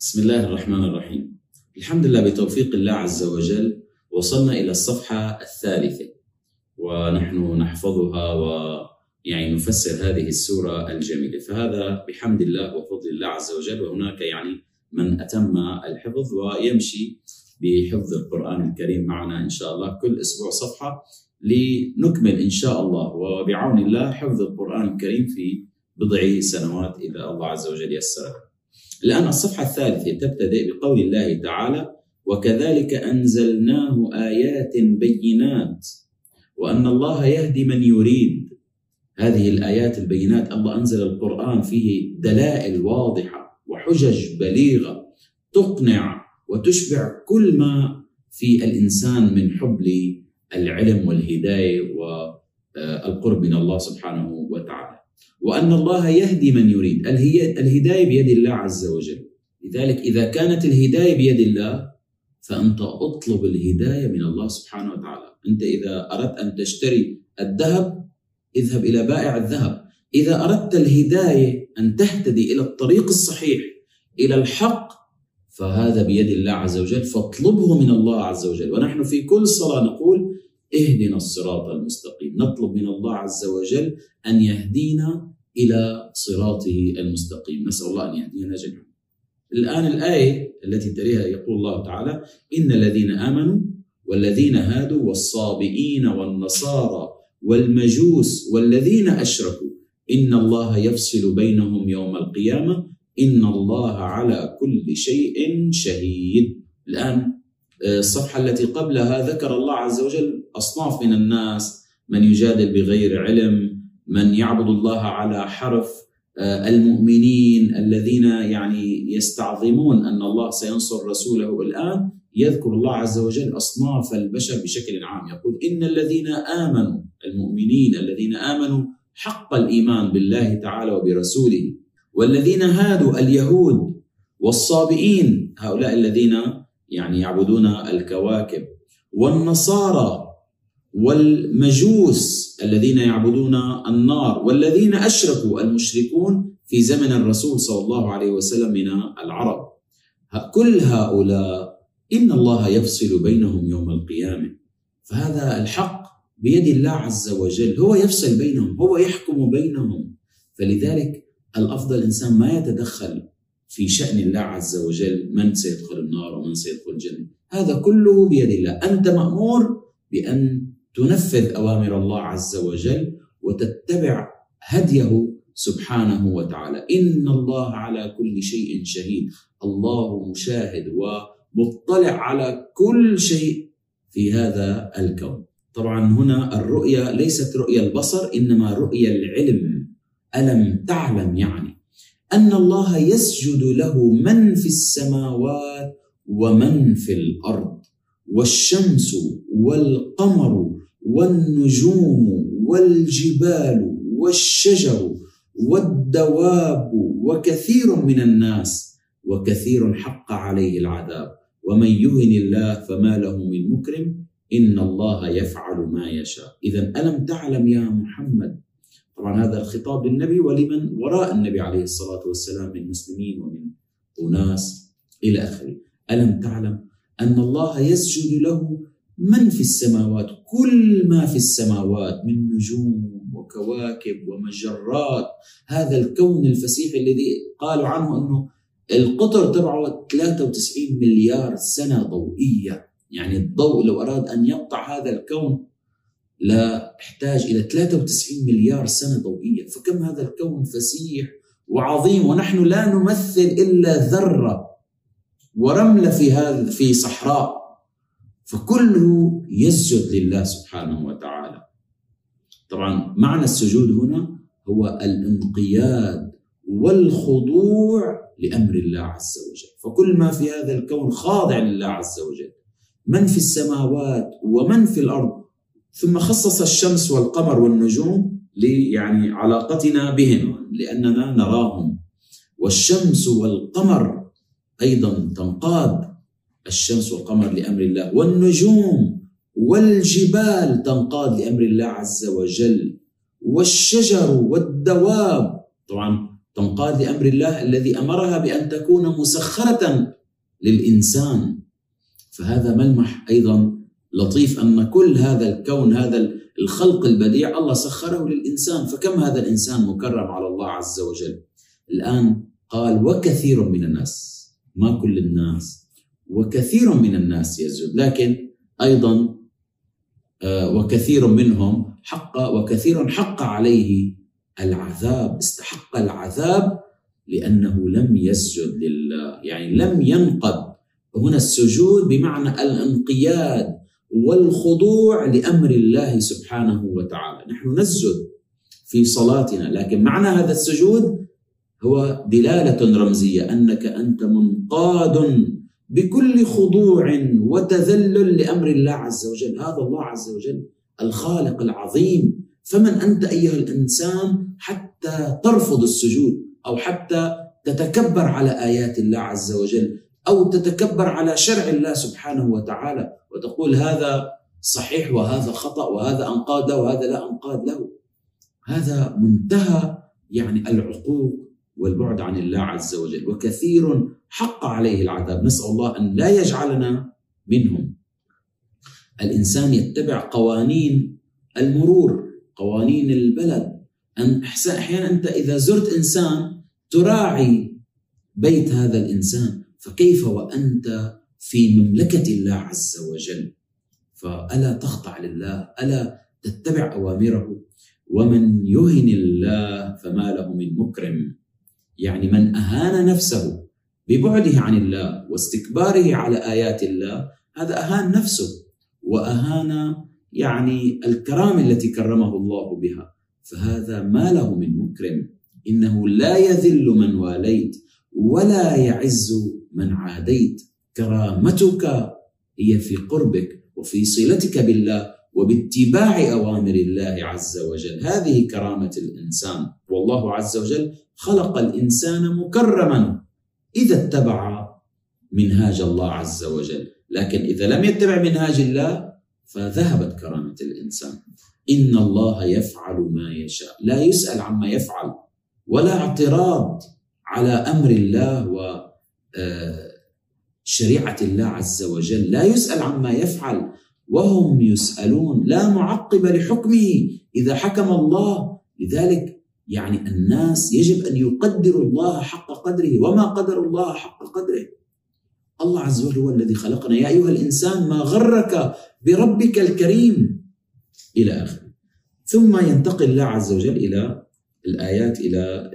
بسم الله الرحمن الرحيم. الحمد لله بتوفيق الله عز وجل وصلنا إلى الصفحة الثالثة. ونحن نحفظها ويعني نفسر هذه السورة الجميلة. فهذا بحمد الله وفضل الله عز وجل وهناك يعني من أتم الحفظ ويمشي بحفظ القرآن الكريم معنا إن شاء الله كل أسبوع صفحة لنكمل إن شاء الله. وبعون الله حفظ القرآن الكريم في بضع سنوات إذا الله عز وجل يسر الآن الصفحة الثالثة تبتدئ بقول الله تعالى وكذلك أنزلناه آيات بينات وأن الله يهدي من يريد. هذه الآيات البينات الله أنزل القرآن فيه دلائل واضحة وحجج بليغة تقنع وتشبع كل ما في الإنسان من حب للعلم والهداية والقرب من الله سبحانه وتعالى. وأن الله يهدي من يريد. الهداية بيد الله عز وجل. لذلك إذا كانت الهداية بيد الله فأنت أطلب الهداية من الله سبحانه وتعالى. أنت إذا أردت أن تشتري الذهب اذهب إلى بائع الذهب. إذا أردت الهداية أن تهتدي إلى الطريق الصحيح إلى الحق فهذا بيد الله عز وجل. فاطلبه من الله عز وجل. ونحن في كل صلاة نقول اهدنا الصراط المستقيم. نطلب من الله عز وجل أن يهدينا إلى صراطه المستقيم. نسأل الله أن يهدينا جميعا. الآن الآية التي تليها يقول الله تعالى إن الذين آمنوا والذين هادوا والصابئين والنصارى والمجوس والذين أشركوا إن الله يفصل بينهم يوم القيامة إن الله على كل شيء شهيد. الآن الصفحة التي قبلها ذكر الله عز وجل أصناف من الناس من يجادل بغير علم من يعبد الله على حرف المؤمنين الذين يعني يستعظمون أن الله سينصر رسوله الآن يذكر الله عز وجل أصناف البشر بشكل عام. يقول إن الذين آمنوا المؤمنين الذين آمنوا حق الإيمان بالله تعالى وبرسوله والذين هادوا اليهود والصابئين هؤلاء الذين يعني يعبدون الكواكب والنصارى والمجوس الذين يعبدون النار والذين أشركوا المشركون في زمن الرسول صلى الله عليه وسلم من العرب. كل هؤلاء إن الله يفصل بينهم يوم القيامة. فهذا الحق بيد الله عز وجل. هو يفصل بينهم هو يحكم بينهم. فلذلك الأفضل الانسان ما يتدخل في شأن الله عز وجل من سيدخل النار ومن سيدخل الجنة. هذا كله بيد الله. أنت مأمور بأن تنفذ أوامر الله عز وجل وتتبع هديه سبحانه وتعالى. إن الله على كل شيء شهيد. الله مشاهد ومطلع على كل شيء في هذا الكون. طبعا هنا الرؤيه ليست رؤيه البصر إنما رؤيه العلم. ألم تعلم يعني؟ أن الله يسجد له من في السماوات ومن في الأرض. والشمس والقمر والنجوم والجبال والشجر والدواب وكثير من الناس وكثير حق عليه العذاب. ومن يهن الله فما له من مكرم إن الله يفعل ما يشاء. اذا ألم تعلم يا محمد؟ طبعا هذا الخطاب للنبي ولمن؟ وراء النبي عليه الصلاة والسلام من مسلمين ومن أناس إلى آخره. ألم تعلم أن الله يسجد له من في السماوات؟ كل ما في السماوات من نجوم وكواكب ومجرات. هذا الكون الفسيح الذي قالوا عنه أنه القطر تبعه 93 مليار سنة ضوئية. يعني الضوء لو أراد أن يقطع هذا الكون لا يحتاج إلى 93 مليار سنة ضوئية. فكم هذا الكون فسيح وعظيم؟ ونحن لا نمثل إلا ذرة ورملة في هذا في صحراء. فكله يسجد لله سبحانه وتعالى. طبعا معنى السجود هنا هو الانقياد والخضوع لأمر الله عز وجل. فكل ما في هذا الكون خاضع لله عز وجل. من في السماوات ومن في الأرض. ثم خصص الشمس والقمر والنجوم يعني علاقتنا بهم لأننا نراهم. والشمس والقمر أيضا تنقاد الشمس والقمر لأمر الله والنجوم والجبال تنقاد لأمر الله عز وجل والشجر والدواب. طبعا تنقاد لأمر الله الذي أمرها بأن تكون مسخرة للإنسان. فهذا ملمح أيضا لطيف أن كل هذا الكون هذا الخلق البديع الله سخره للإنسان. فكم هذا الإنسان مكرم على الله عز وجل؟ الآن قال وكثير من الناس ما كل الناس وكثير من الناس يسجد لكن أيضا آه، وكثير منهم حق وكثير حق عليه العذاب استحق العذاب لأنه لم يسجد لله يعني لم ينقض. هنا السجود بمعنى الانقياد والخضوع لأمر الله سبحانه وتعالى. نحن نسجد في صلاتنا لكن معنى هذا السجود هو دلالة رمزية أنك أنت منقاد بكل خضوع وتذلل لأمر الله عز وجل. هذا الله عز وجل الخالق العظيم. فمن أنت أيها الإنسان حتى ترفض السجود أو حتى تتكبر على آيات الله عز وجل أو تتكبر على شرع الله سبحانه وتعالى وتقول هذا صحيح وهذا خطأ وهذا أنقاد وهذا لا أنقاد له. هذا منتهى يعني العقوق والبعد عن الله عز وجل. وكثير حق عليه العذاب. نسأل الله أن لا يجعلنا منهم. الإنسان يتبع قوانين المرور قوانين البلد. أن أحيانا أنت إذا زرت إنسان تراعي بيت هذا الإنسان. فكيف وأنت في مملكة الله عز وجل؟ فألا تخضع لله ألا تتبع أوامره. ومن يهن الله فما له من مكرم. يعني من أهان نفسه ببعده عن الله واستكباره على آيات الله هذا أهان نفسه وأهان يعني الكرامة التي كرمه الله بها. فهذا ما له من مكرم. إنه لا يذل من واليت ولا يعز من عاديت. كرامتك هي في قربك وفي صلتك بالله. وباتباع أوامر الله عز وجل. هذه كرامة الإنسان. والله عز وجل خلق الإنسان مكرما إذا اتبع منهاج الله عز وجل. لكن إذا لم يتبع منهاج الله فذهبت كرامة الإنسان. إن الله يفعل ما يشاء. لا يسأل عما يفعل. ولا اعتراض على أمر الله و آه، شريعة الله عز وجل. لا يسأل عما يفعل. وهم يسألون لا معقب لحكمه إذا حكم الله. لذلك يعني الناس يجب أن يقدروا الله حق قدره وما قدر الله حق قدره. الله عز وجل هو الذي خلقنا. يا أيها الإنسان ما غرك بربك الكريم؟ إلى آخره. ثم ينتقل الله عز وجل إلى الآيات إلى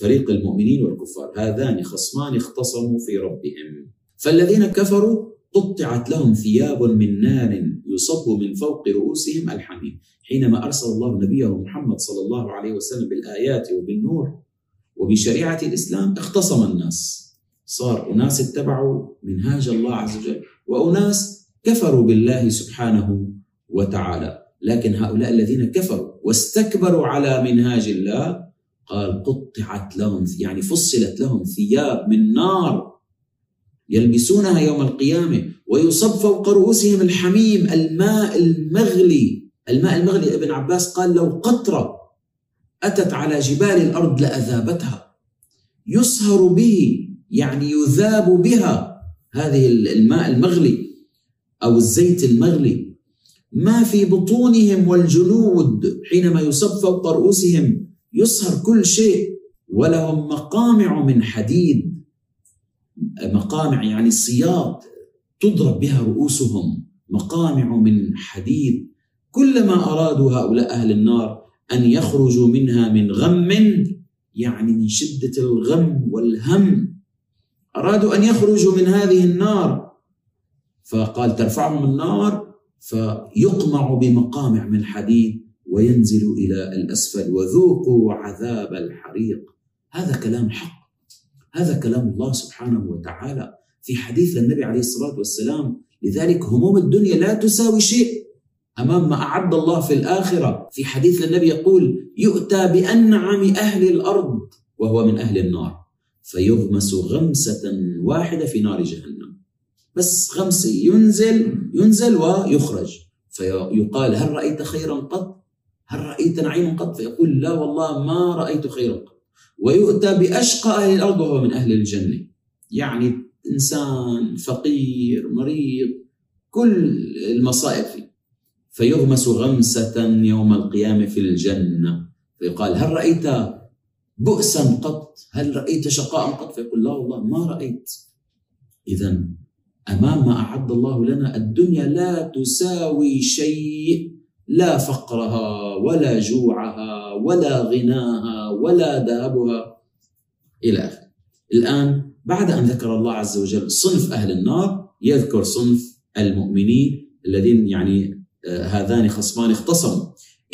فريق المؤمنين والكفار. هذان خصمان اختصموا في ربهم. فالذين كفروا قطعت لهم ثياب من نار يصب من فوق رؤوسهم الحميم. حينما أرسل الله نبيه محمد صلى الله عليه وسلم بالآيات وبالنور وبشريعة الإسلام اختصم الناس. صار أناس اتبعوا منهاج الله عز وجل وأناس كفروا بالله سبحانه وتعالى. لكن هؤلاء الذين كفروا واستكبروا على منهاج الله قال قطعت لهم يعني فصلت لهم ثياب من نار يلبسونها يوم القيامة ويصب فوق رؤوسهم الحميم الماء المغلي. الماء المغلي ابن عباس قال لو قطرة أتت على جبال الأرض لأذابتها. يصهر به يعني يذاب بها هذه الماء المغلي أو الزيت المغلي. ما في بطونهم والجلود حينما يصب فوق رؤوسهم يصهر كل شيء ولهم مقامع من حديد. مقامع يعني صياط تضرب بها رؤوسهم. مقامع من حديد. كلما أرادوا هؤلاء أهل النار أن يخرجوا منها من غم يعني من شدة الغم والهم أرادوا أن يخرجوا من هذه النار. فقال ترفعهم النار فيقمع بمقامع من حديد وينزل إلى الأسفل وذوقوا عذاب الحريق. هذا كلام حق. هذا كلام الله سبحانه وتعالى في حديث النبي عليه الصلاة والسلام. لذلك هموم الدنيا لا تساوي شيء أمام ما أعد الله في الآخرة. في حديث النبي يقول يؤتى بأنعم أهل الأرض وهو من أهل النار. فيغمس غمسة واحدة في نار جهنم. بس غمسه ينزل ينزل ويخرج. فيقال هل رأيت خيرا قط؟ هل رأيت نعيما قط؟ فيقول لا والله ما رأيت خيرا قط. ويؤتى بأشقى أهل الأرض وهو من أهل الجنة. يعني إنسان فقير مريض كل المصائب فيه. فيغمس غمسة يوم القيامة في الجنة. فيقال هل رأيت بؤسا قط؟ هل رأيت شقاء قط؟ فيقول لا والله ما رأيت. إذا أمام ما أعد الله لنا الدنيا لا تساوي شيء لا فقرها ولا جوعها ولا غناها ولا ذهبها إلى آخره. الآن بعد أن ذكر الله عز وجل صنف أهل النار يذكر صنف المؤمنين الذين يعني آه، هذان خصمان اختصموا.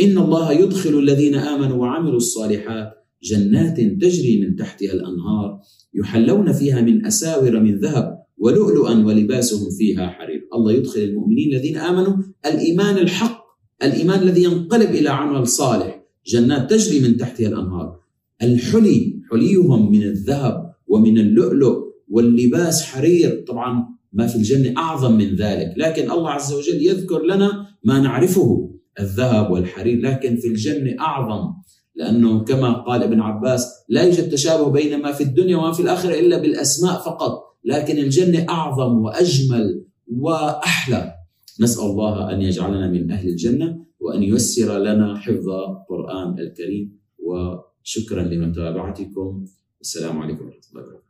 إن الله يدخل الذين آمنوا وعملوا الصالحات جنات تجري من تحتها الأنهار يحلون فيها من أساور من ذهب ولؤلؤا ولباسهم فيها حرير. الله يدخل المؤمنين الذين آمنوا الإيمان الحق الإيمان الذي ينقلب إلى عمل صالح. جنات تجري من تحتها الأنهار. الحلي حليهم من الذهب ومن اللؤلؤ واللباس حرير. طبعا ما في الجنة أعظم من ذلك. لكن الله عز وجل يذكر لنا ما نعرفه الذهب والحرير. لكن في الجنة أعظم لأنه كما قال ابن عباس لا يوجد تشابه بين ما في الدنيا وما في الآخرة إلا بالأسماء فقط. لكن الجنة أعظم وأجمل وأحلى. نسأل الله أن يجعلنا من أهل الجنة. وأن ييسر لنا حفظ القرآن الكريم. وشكرا لمتابعتكم. السلام عليكم ورحمة الله وبركاته.